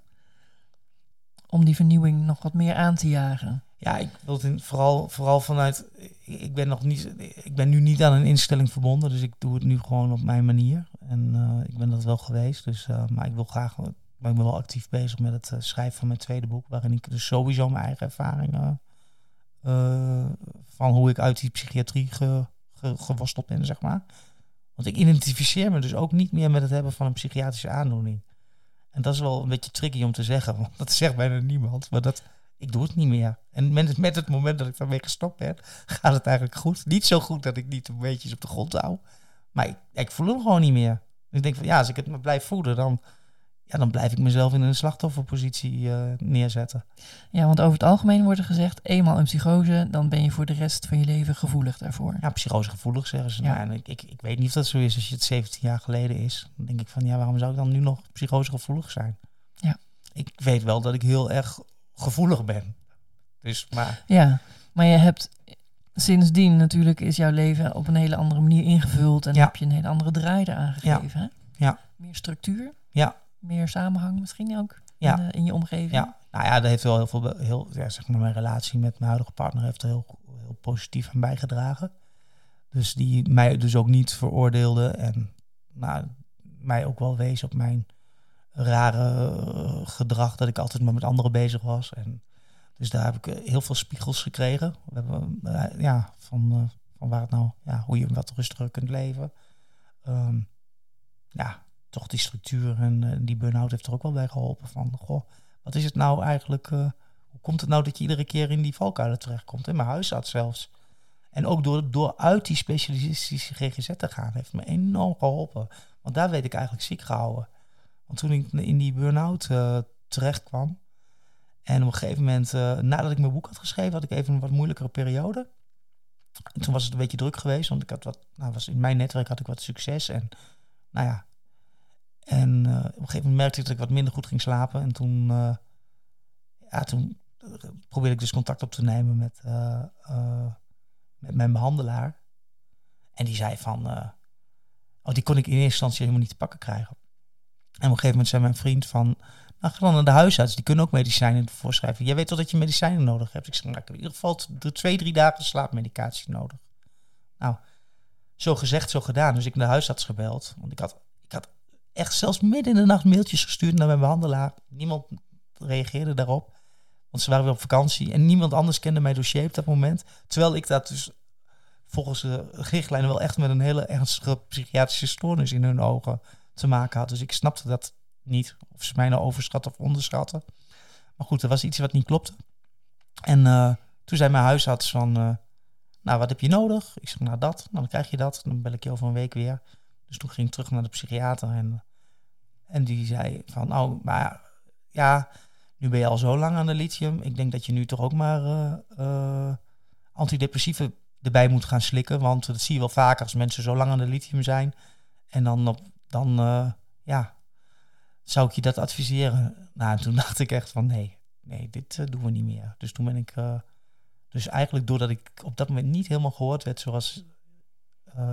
Om die vernieuwing nog wat meer aan te jagen. Ja, ik wil het vooral, vooral vanuit. Ik ben nog niet. Ik ben nu niet aan een instelling verbonden, dus ik doe het nu gewoon op mijn manier. En uh, ik ben dat wel geweest. Dus, uh, maar ik wil graag. Maar ik ben wel actief bezig met het schrijven van mijn tweede boek, waarin ik dus sowieso mijn eigen ervaringen. van hoe ik uit die psychiatrie ge, ge, ben, zeg maar. Want ik identificeer me dus ook niet meer met het hebben van een psychiatrische aandoening. En dat is wel een beetje tricky om te zeggen, want dat zegt bijna niemand. Maar dat, ik doe het niet meer. En met, met het moment dat ik daarmee gestopt ben, gaat het eigenlijk goed. Niet zo goed dat ik niet een beetje op de grond hou. Maar ik, ik voel hem gewoon niet meer. Ik denk van ja, als ik het me blijf voeden, dan, ja, dan blijf ik mezelf in een slachtofferpositie uh, neerzetten. Ja, want over het algemeen wordt er gezegd, eenmaal een psychose, dan ben je voor de rest van je leven gevoelig daarvoor. Ja, psychose gevoelig zeggen ze. Ja. Nou, en ik, ik, ik weet niet of dat zo is als je het 17 jaar geleden is. Dan denk ik van ja, waarom zou ik dan nu nog psychose gevoelig zijn? Ja. Ik weet wel dat ik heel erg gevoelig ben. Dus, maar... Ja, maar je hebt sindsdien natuurlijk is jouw leven op een hele andere manier ingevuld en Ja. heb je een hele andere draai eraan gegeven. Hè? Ja. Meer structuur, Ja, meer samenhang misschien ook Ja. in, de- in je omgeving. ja. Nou ja, dat heeft wel heel veel, heel, ja, zeg maar, mijn relatie met mijn huidige partner heeft er heel, heel positief aan bijgedragen. Dus die mij dus ook niet veroordeelde en nou, mij ook wel wees op mijn rare eh, gedrag dat ik altijd maar met anderen bezig was. En dus daar heb ik eh, heel veel spiegels gekregen. We hebben, eh, ja, van, eh, van waar het nou, ja, hoe je wat rustiger kunt leven. Ehm, ja, toch die structuur en eh, die burn-out heeft er ook wel bij geholpen. Van, goh, wat is het nou eigenlijk? eh, hoe komt het nou dat je iedere keer in die valkuilen terechtkomt? In mijn huisarts zelfs. En ook door, door uit die specialistische GGZ te gaan, heeft me enorm geholpen. Want daar werd ik eigenlijk ziek gehouden. Want toen ik in die burn-out eh, terecht kwam. En op een gegeven moment, nadat ik mijn boek had geschreven, had ik even een wat moeilijkere periode. En toen was het een beetje druk geweest, want ik had wat, nou, was in mijn netwerk had ik wat succes. En nou ja, en eh, op een gegeven moment merkte ik dat ik wat minder goed ging slapen. En toen, eh, ja, toen eh, probeerde ik dus contact op te nemen met, met mijn behandelaar. En die zei van, oh, die kon ik in eerste instantie helemaal niet te pakken krijgen. En op een gegeven moment zei mijn vriend van, nou ga dan naar de huisarts, die kunnen ook medicijnen voorschrijven. Jij weet toch dat je medicijnen nodig hebt? Ik zeg, nou, ik heb in ieder geval twee, drie dagen slaapmedicatie nodig. Nou, zo gezegd, zo gedaan. Dus ik naar de huisarts gebeld. Want ik had, ik had echt zelfs midden in de nacht mailtjes gestuurd naar mijn behandelaar. Niemand reageerde daarop. Want ze waren weer op vakantie. En niemand anders kende mijn dossier op dat moment. Terwijl ik dat dus volgens de richtlijnen wel echt met een hele ernstige psychiatrische stoornis in hun ogen te maken had. Dus ik snapte dat niet. Of ze mij nou overschatten of onderschatten. Maar goed, er was iets wat niet klopte. En eh, toen zei mijn huisarts van... eh, nou, wat heb je nodig? Ik zeg, nou dat. Dan krijg je dat. Dan bel ik je over een week weer. Dus toen ging ik terug naar de psychiater. En, en die zei van, oh, maar ja, nu ben je al zo lang aan de lithium. Ik denk dat je nu toch ook maar eh, antidepressieven erbij moet gaan slikken. Want dat zie je wel vaker als mensen zo lang aan de lithium zijn. En dan, dan eh, ja, zou ik je dat adviseren. Nou, en toen dacht ik echt van, nee, nee, dit doen we niet meer. Dus toen ben ik... dus eigenlijk doordat ik op dat moment niet helemaal gehoord werd zoals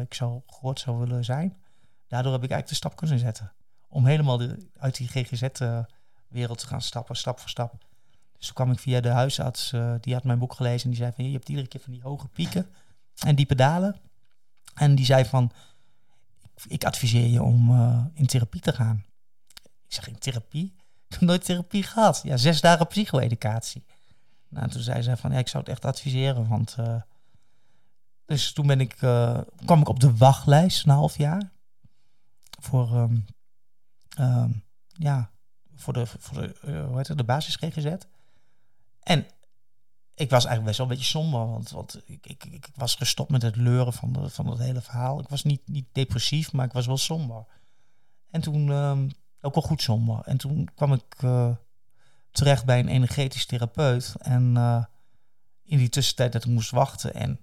ik zou gehoord zou willen zijn, daardoor heb ik eigenlijk de stap kunnen zetten. Om helemaal de, uit die GGZ-wereld te gaan stappen, stap voor stap. Dus toen kwam ik via de huisarts, eh, die had mijn boek gelezen en die zei van je hebt iedere keer van die hoge pieken en diepe dalen. En die zei van ik, adviseer je om eh, in therapie te gaan. Ik zeg in therapie? Ik heb nooit therapie gehad. Ja, zes dagen psycho-educatie. Nou, toen zei zij van, ja, ik zou het echt adviseren, want... eh, dus toen ben ik, eh, kwam ik op de wachtlijst een half jaar. Voor, ehm, ehm, ja, voor de, voor de, eh, hoe heet het, de basis GGZ. En ik was eigenlijk best wel een beetje somber, want, want ik, ik, ik was gestopt met het leuren van, de, van het hele verhaal. Ik was niet, niet depressief, maar ik was wel somber. En toen, ehm, ook wel goed somber. En toen kwam ik eh, terecht bij een energetisch therapeut. En eh, in die tussentijd dat ik moest wachten en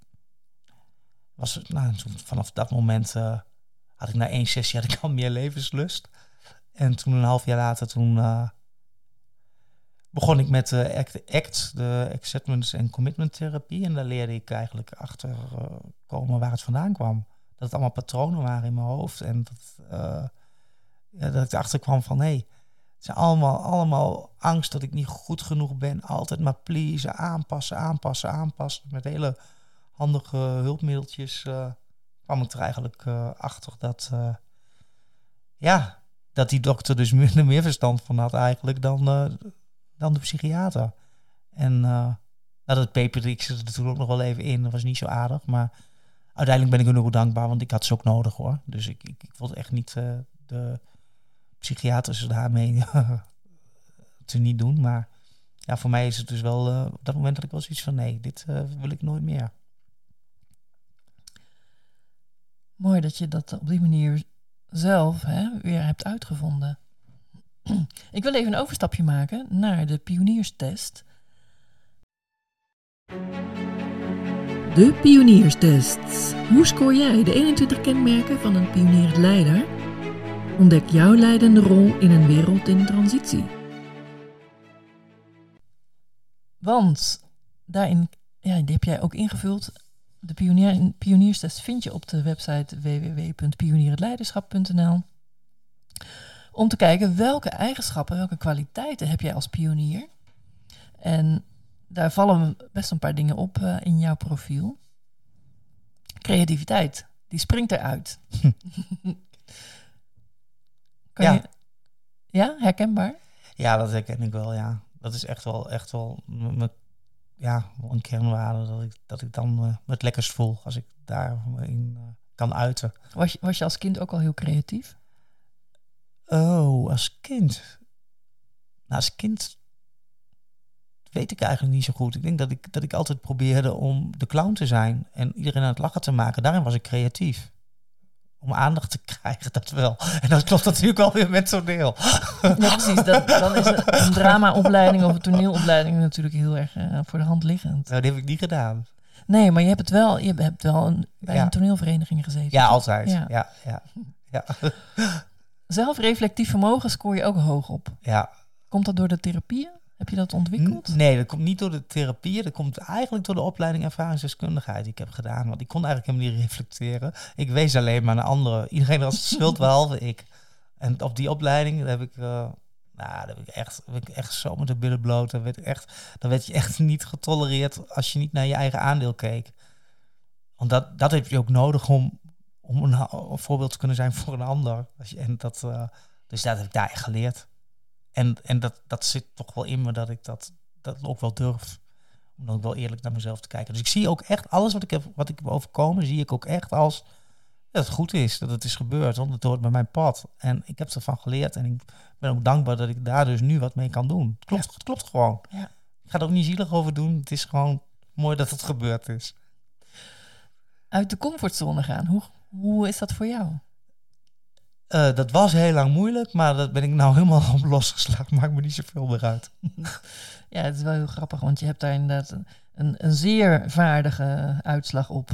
was nou, toen, vanaf dat moment had ik na één sessie had ik al meer levenslust. En toen een half jaar later, toen eh, begon ik met de ACT, ACT, de Acceptance and Commitment Therapie. En daar leerde ik eigenlijk achter eh, komen waar het vandaan kwam. Dat het allemaal patronen waren in mijn hoofd. En dat, eh, ja, dat ik erachter kwam van, hé, hey, het is allemaal, allemaal angst dat ik niet goed genoeg ben. Altijd maar pleasen, aanpassen, aanpassen, aanpassen. Met hele handige hulpmiddeltjes eh, kwam ik er eigenlijk eh, achter dat, eh, ja, dat die dokter dus meer, meer verstand van had eigenlijk dan, eh, dan de psychiater. En uh, nou, dat ik ze er toen ook nog wel even in. Dat was niet zo aardig, maar uiteindelijk ben ik nog wel dankbaar, want ik had ze ook nodig hoor. Dus ik, ik, ik wilde echt niet eh, de psychiaters daarmee te niet doen. Maar ja, voor mij is het dus wel eh, op dat moment dat ik wel zoiets van nee, dit eh, wil ik nooit meer. Mooi dat je dat op die manier zelf hè, weer hebt uitgevonden. Ik wil even een overstapje maken naar de pionierstest. De pionierstest. Hoe scoor jij de 21 kenmerken van een pionierend leider? Ontdek jouw leidende rol in een wereld in transitie. Want daarin, ja, die heb jij ook ingevuld. De pionier, pionierstest vind je op de website www.pionierendleiderschap.nl. Om te kijken welke eigenschappen, welke kwaliteiten heb jij als pionier. En daar vallen best een paar dingen op uh, in jouw profiel. Creativiteit, die springt eruit. kan Ja. Je, ja, herkenbaar? Ja, dat herken ik wel, ja. Dat is echt wel, echt wel, ja, een kernwaarde dat ik, dat ik dan eh, het lekkerst voel als ik daarin eh, kan uiten. Was je, was je als kind ook al heel creatief? Oh, als kind. Nou, als kind weet ik eigenlijk niet zo goed. Ik denk dat ik, dat ik altijd probeerde om de clown te zijn en iedereen aan het lachen te maken. Daarin was ik creatief. Om aandacht te krijgen, dat wel. En dat klopt natuurlijk wel weer met toneel. Ja, precies. Dat, dan is een, dramaopleiding of een toneelopleiding natuurlijk heel erg eh, voor de hand liggend. Nou, die heb ik niet gedaan. Nee, maar je hebt het wel, je hebt wel een, bij Ja. een toneelvereniging gezeten. Ja, altijd. Ja. Ja, ja, ja. ja. Zelfreflectief vermogen scoor je ook hoog op. ja. Komt dat door de therapieën? Heb je dat ontwikkeld? N- Nee, dat komt niet door de therapie. Dat komt eigenlijk door de opleiding ervaringsdeskundigheid die ik heb gedaan. Want ik kon eigenlijk helemaal niet reflecteren. Ik wees alleen maar naar anderen. Iedereen was schuld, behalve ik. En op die opleiding heb ik... eh, nou, heb ik echt, heb ik echt zo met de billen bloot. Dan werd, echt, dan werd je echt niet getolereerd als je niet naar je eigen aandeel keek. Want dat, dat heb je ook nodig om, om een, een voorbeeld te kunnen zijn voor een ander. En dat, eh, dus dat heb ik daar echt geleerd. En, en dat, dat zit toch wel in me dat ik dat, dat ook wel durf. Om dan wel eerlijk naar mezelf te kijken. Dus ik zie ook echt alles wat ik heb, wat ik heb overkomen, zie ik ook echt als dat het goed is, dat het is gebeurd. Want het hoort bij mijn pad. En ik heb ervan geleerd. En ik ben ook dankbaar dat ik daar dus nu wat mee kan doen. Het klopt, het klopt gewoon. Ja. Ik ga er ook niet zielig over doen. Het is gewoon mooi dat het gebeurd is. Uit de comfortzone gaan. Hoe, hoe is dat voor jou? Eh, dat was heel lang moeilijk, maar dat ben ik nou helemaal op losgeslagen. Maakt me niet zoveel meer uit. Ja, het is wel heel grappig, want je hebt daar inderdaad een, een, een zeer vaardige uitslag op.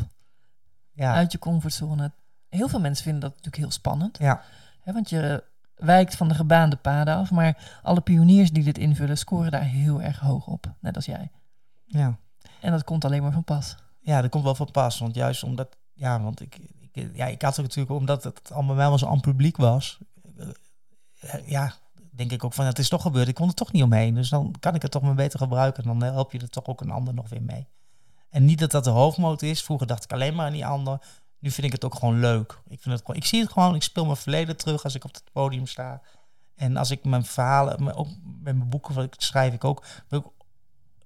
Ja, Uit je comfortzone. Heel veel mensen vinden dat natuurlijk heel spannend. ja. Hè, want je wijkt van de gebaande paden af. Maar alle pioniers die dit invullen, scoren daar heel erg hoog op. Net als jij. ja. En dat komt alleen maar van pas. Ja, dat komt wel van pas. Want juist omdat, ja, want ik, ik, ja, ik had ook natuurlijk, omdat het allemaal wel zo aan publiek was, eh, ja, denk ik ook van, het is toch gebeurd. Ik kon er toch niet omheen. Dus dan kan ik het toch maar beter gebruiken. En dan help je er toch ook een ander nog weer mee. En niet dat dat de hoofdmoot is. Vroeger dacht ik alleen maar aan die ander. Nu vind ik het ook gewoon leuk. Ik, vind het gewoon, ik zie het gewoon, ik speel mijn verleden terug als ik op het podium sta. En als ik mijn verhalen, ook met mijn boeken, wat ik schrijf ik ook, wil ik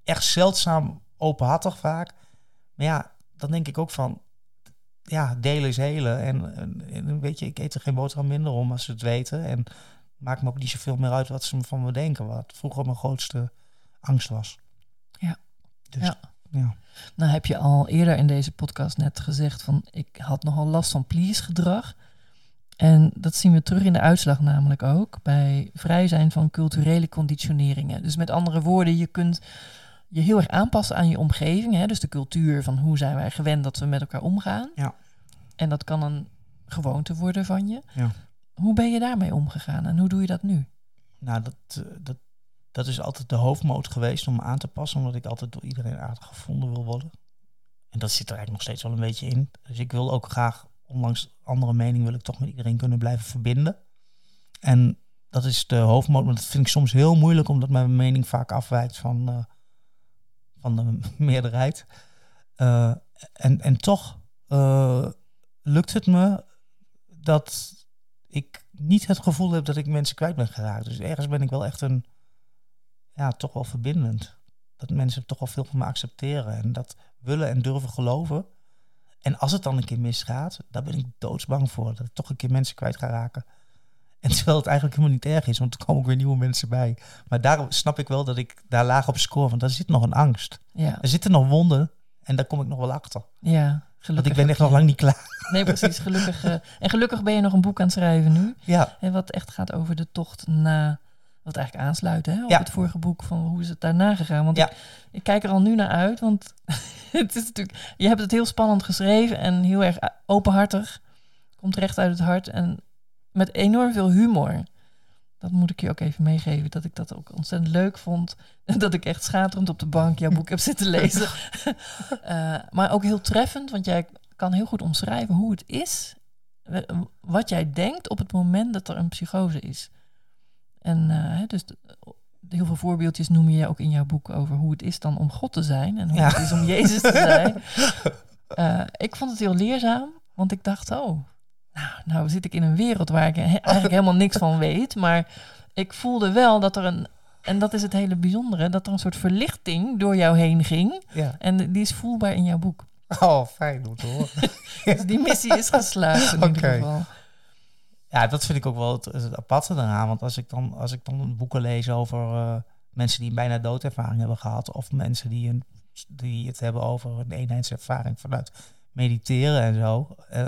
echt zeldzaam openhartig vaak. Maar ja, dan denk ik ook van, ja, delen is helen. En, en, en weet je, ik eet er geen boterham minder om als ze het weten. En maakt me ook niet zoveel meer uit wat ze van me denken. Wat vroeger mijn grootste angst was. Ja. Dus, Ja. ja. Nou heb je al eerder in deze podcast net gezegd van ik had nogal last van please gedrag. En dat zien we terug in de uitslag namelijk ook bij vrij zijn van culturele conditioneringen. Dus met andere woorden, je kunt je heel erg aanpassen aan je omgeving. Hè? Dus de cultuur van hoe zijn wij gewend dat we met elkaar omgaan. Ja. En dat kan een gewoonte worden van je. Ja. Hoe ben je daarmee omgegaan en hoe doe je dat nu? Nou, dat, eh, dat, dat is altijd de hoofdmoot geweest om me aan te passen, omdat ik altijd door iedereen aardig gevonden wil worden. En dat zit er eigenlijk nog steeds wel een beetje in. Dus ik wil ook graag, ondanks andere mening, wil ik toch met iedereen kunnen blijven verbinden. En dat is de hoofdmoot, maar dat vind ik soms heel moeilijk, omdat mijn mening vaak afwijkt van, eh, van de meerderheid. Eh, en, en toch eh, lukt het me dat ik niet het gevoel heb dat ik mensen kwijt ben geraakt. Dus ergens ben ik wel echt een, ja, toch wel verbindend. Dat mensen toch wel veel van me accepteren en dat willen en durven geloven. En als het dan een keer misgaat, daar ben ik doodsbang voor. Dat ik toch een keer mensen kwijt ga raken. En terwijl het eigenlijk helemaal niet erg is, want er komen ook weer nieuwe mensen bij. Maar daar snap ik wel dat ik daar laag op score, want daar zit nog een angst. Ja, Er zitten nog wonden en daar kom ik nog wel achter. ja Want gelukkig. ik ben echt nog lang niet klaar. Nee, precies. Gelukkig. eh, en gelukkig ben je nog een boek aan het schrijven nu. Ja, En wat echt gaat over de tocht na. Wat eigenlijk aansluit hè, op Ja. het vorige boek van hoe is het daarna gegaan. Want Ja. ik, ik kijk er al nu naar uit. Want het is natuurlijk. Je hebt het heel spannend geschreven en heel erg openhartig. Komt recht uit het hart. En met enorm veel humor. Dat moet ik je ook even meegeven. Dat ik dat ook ontzettend leuk vond. En dat ik echt schaterend op de bank jouw boek heb zitten lezen. Eh, maar ook heel treffend. Want jij kan heel goed omschrijven hoe het is wat jij denkt op het moment dat er een psychose is. En eh, dus heel veel voorbeeldjes noem je ook in jouw boek over hoe het is dan om God te zijn en hoe Ja. het is om Jezus te zijn. Eh, ik vond het heel leerzaam, want ik dacht, oh, nou, nou zit ik in een wereld waar ik eigenlijk helemaal niks van weet, maar ik voelde wel dat er een, en dat is het hele bijzondere, dat er een soort verlichting door jou heen ging ja. en die is voelbaar in jouw boek. Oh, fijn om te horen. Dus die missie is geslaagd in ieder Oké. geval. Ja, dat vind ik ook wel het, het aparte daaraan. Want als ik dan, als ik dan boeken lees over eh, mensen die een bijna doodervaring hebben gehad, of mensen die, een, die het hebben over een eenheidservaring vanuit mediteren en zo. eh,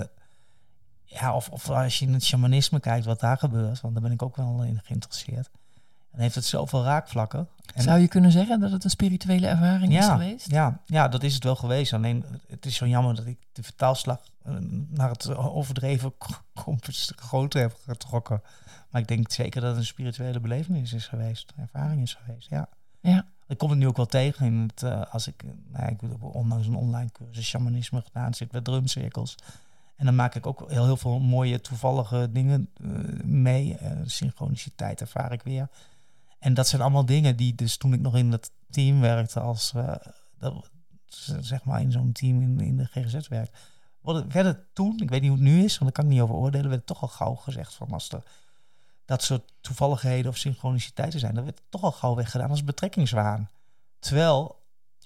ja, of, of als je in het shamanisme kijkt wat daar gebeurt, want daar ben ik ook wel in geïnteresseerd. En heeft het zoveel raakvlakken. En- Zou je kunnen zeggen dat het een spirituele ervaring is geweest? Ja, ja, dat is het wel geweest. Alleen het is zo jammer dat ik de vertaalslag eh, naar het overdreven groter heb getrokken. Maar ik denk zeker dat het een spirituele belevenis is geweest, ervaring is geweest. Ja. Ja. Ik kom het nu ook wel tegen in het, eh, als ik, eh, nou, ja, ik heb onlangs een online cursus shamanisme gedaan, zit bij drumcirkels. En dan maak ik ook heel, heel veel mooie toevallige dingen eh, mee. Eh, synchroniciteit ervaar ik weer. En dat zijn allemaal dingen die dus toen ik nog in dat team werkte als eh, dat, zeg maar in zo'n team in, in de GGZ werkt. Worden, werden toen, ik weet niet hoe het nu is, want daar kan ik niet over oordelen, werd toch al gauw gezegd van als er dat soort toevalligheden of synchroniciteiten zijn, dat werd toch al gauw weggedaan als betrekkingswaan. Terwijl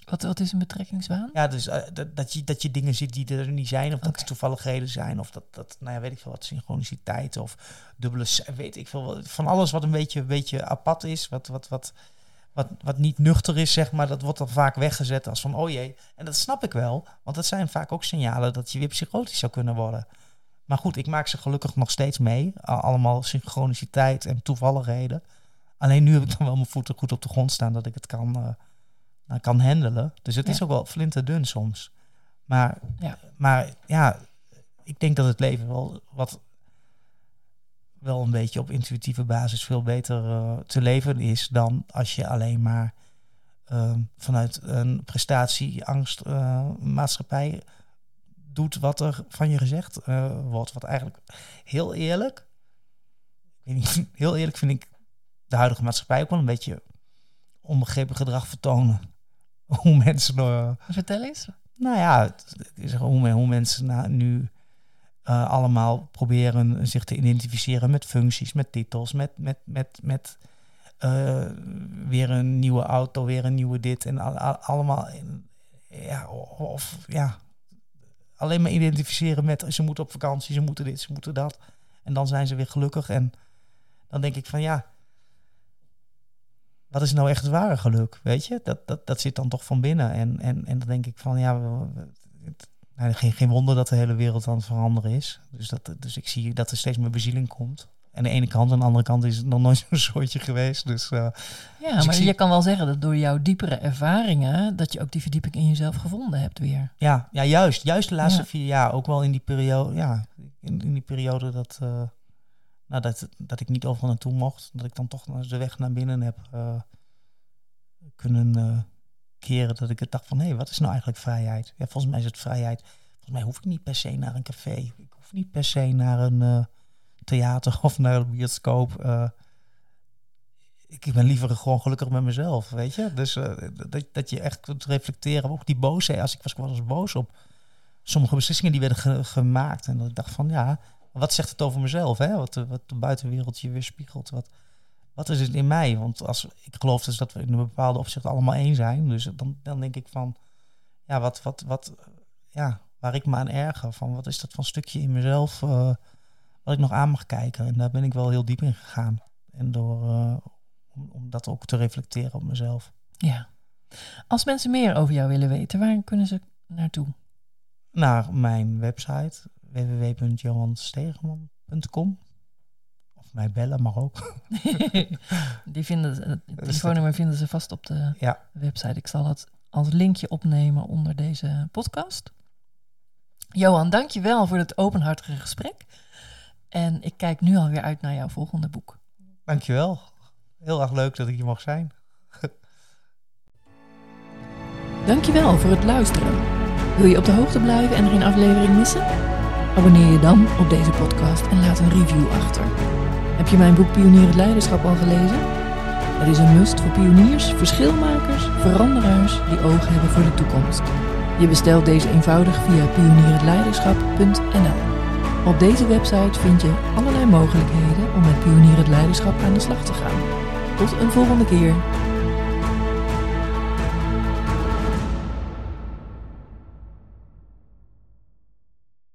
Wat, wat is een betrekkingswaan? ja, dus eh, dat, dat, je, dat je dingen ziet die er niet zijn, of dat het toevalligheden zijn, of dat, dat, nou ja, weet ik veel wat, synchroniciteit of dubbele, weet ik veel, van alles wat een beetje, beetje apart is, wat, wat, wat, wat, wat niet nuchter is, zeg maar, dat wordt dan vaak weggezet als van, oh jee. En dat snap ik wel, want dat zijn vaak ook signalen dat je weer psychotisch zou kunnen worden. Maar goed, ik maak ze gelukkig nog steeds mee, allemaal synchroniciteit en toevalligheden. Alleen nu heb ik dan wel mijn voeten goed op de grond staan, dat ik het kan... eh, nou, kan handelen. Dus het is ook wel flinterdun soms. Maar Ja. maar ja, ik denk dat het leven wel wat wel een beetje op intuïtieve basis veel beter eh, te leven is dan als je alleen maar eh, vanuit een prestatieangst eh, maatschappij doet wat er van je gezegd eh, wordt. Wat eigenlijk heel eerlijk, ik weet niet, heel eerlijk vind ik de huidige maatschappij ook wel een beetje onbegrepen gedrag vertonen. Hoe mensen eh, Vertel eens. nou ja, het- is hoe, hoe mensen na- nu eh, allemaal proberen zich te identificeren met functies, met titels, met, met, met, met eh, weer een nieuwe auto, weer een nieuwe dit. En al- al- allemaal, ja, of ja, alleen maar identificeren met ze moeten op vakantie, ze moeten dit, ze moeten dat. En dan zijn ze weer gelukkig. En dan denk ik van ja, wat is nou echt het ware geluk? Weet je, dat, dat, dat zit dan toch van binnen. En, en, en dan denk ik van ja, we- we- het- nou, geen, geen wonder dat de hele wereld aan het veranderen is. Dus, dat, dus ik zie dat er steeds meer bezieling komt. En de ene kant, aan de andere kant is het nog nooit zo'n soortje geweest. Dus eh, Ja, ik maar zie- je kan wel zeggen dat door jouw diepere ervaringen, dat je ook die verdieping in jezelf gevonden hebt weer. ja, ja, juist. Juist de laatste Ja. vier jaar. Ook wel in die periode, ja, in, in die periode dat, eh, nou, dat, dat ik niet overal naartoe mocht. Dat ik dan toch de weg naar binnen heb eh, kunnen eh, keren. Dat ik het dacht van, hé, wat is nou eigenlijk vrijheid? Ja, volgens mij is het vrijheid. Volgens mij hoef ik niet per se naar een café. Ik hoef niet per se naar een eh, theater of naar een bioscoop. ik ben liever gewoon gelukkig met mezelf, weet je? Dus dat, dat je echt kunt reflecteren. Ook die boosheid. Als ik was, ik was boos op sommige beslissingen die werden ge- gemaakt. En dat ik dacht van, ja, wat zegt het over mezelf? Hè? Wat, de, wat de buitenwereld je weerspiegelt. Wat, wat is het in mij? Want als ik geloof dus dat we in een bepaalde opzicht allemaal één zijn. Dus dan, dan denk ik van, ja, wat, wat, wat, ja, waar ik me aan erger. Van wat is dat van stukje in mezelf eh, wat ik nog aan mag kijken? En daar ben ik wel heel diep in gegaan. En door, eh, om, om dat ook te reflecteren op mezelf. Ja. Als mensen meer over jou willen weten, waar kunnen ze naartoe? Naar mijn website www.johanstegeman.com Of mij bellen, mag ook. Die vinden, het telefoonnummer vinden ze vast op de Ja. website. Ik zal het als linkje opnemen onder deze podcast. Johan, dank je wel voor het openhartige gesprek. En ik kijk nu alweer uit naar jouw volgende boek. Dankjewel. Heel erg leuk dat ik hier mag zijn. Dankjewel voor het luisteren. Wil je op de hoogte blijven en geen aflevering missen? Abonneer je dan op deze podcast en laat een review achter. Heb je mijn boek Pionier het Leiderschap al gelezen? Het is een must voor pioniers, verschilmakers, veranderaars die ogen hebben voor de toekomst. Je bestelt deze eenvoudig via pionierhetleiderschap.nl. Op deze website vind je allerlei mogelijkheden om met Pionier het Leiderschap aan de slag te gaan. Tot een volgende keer.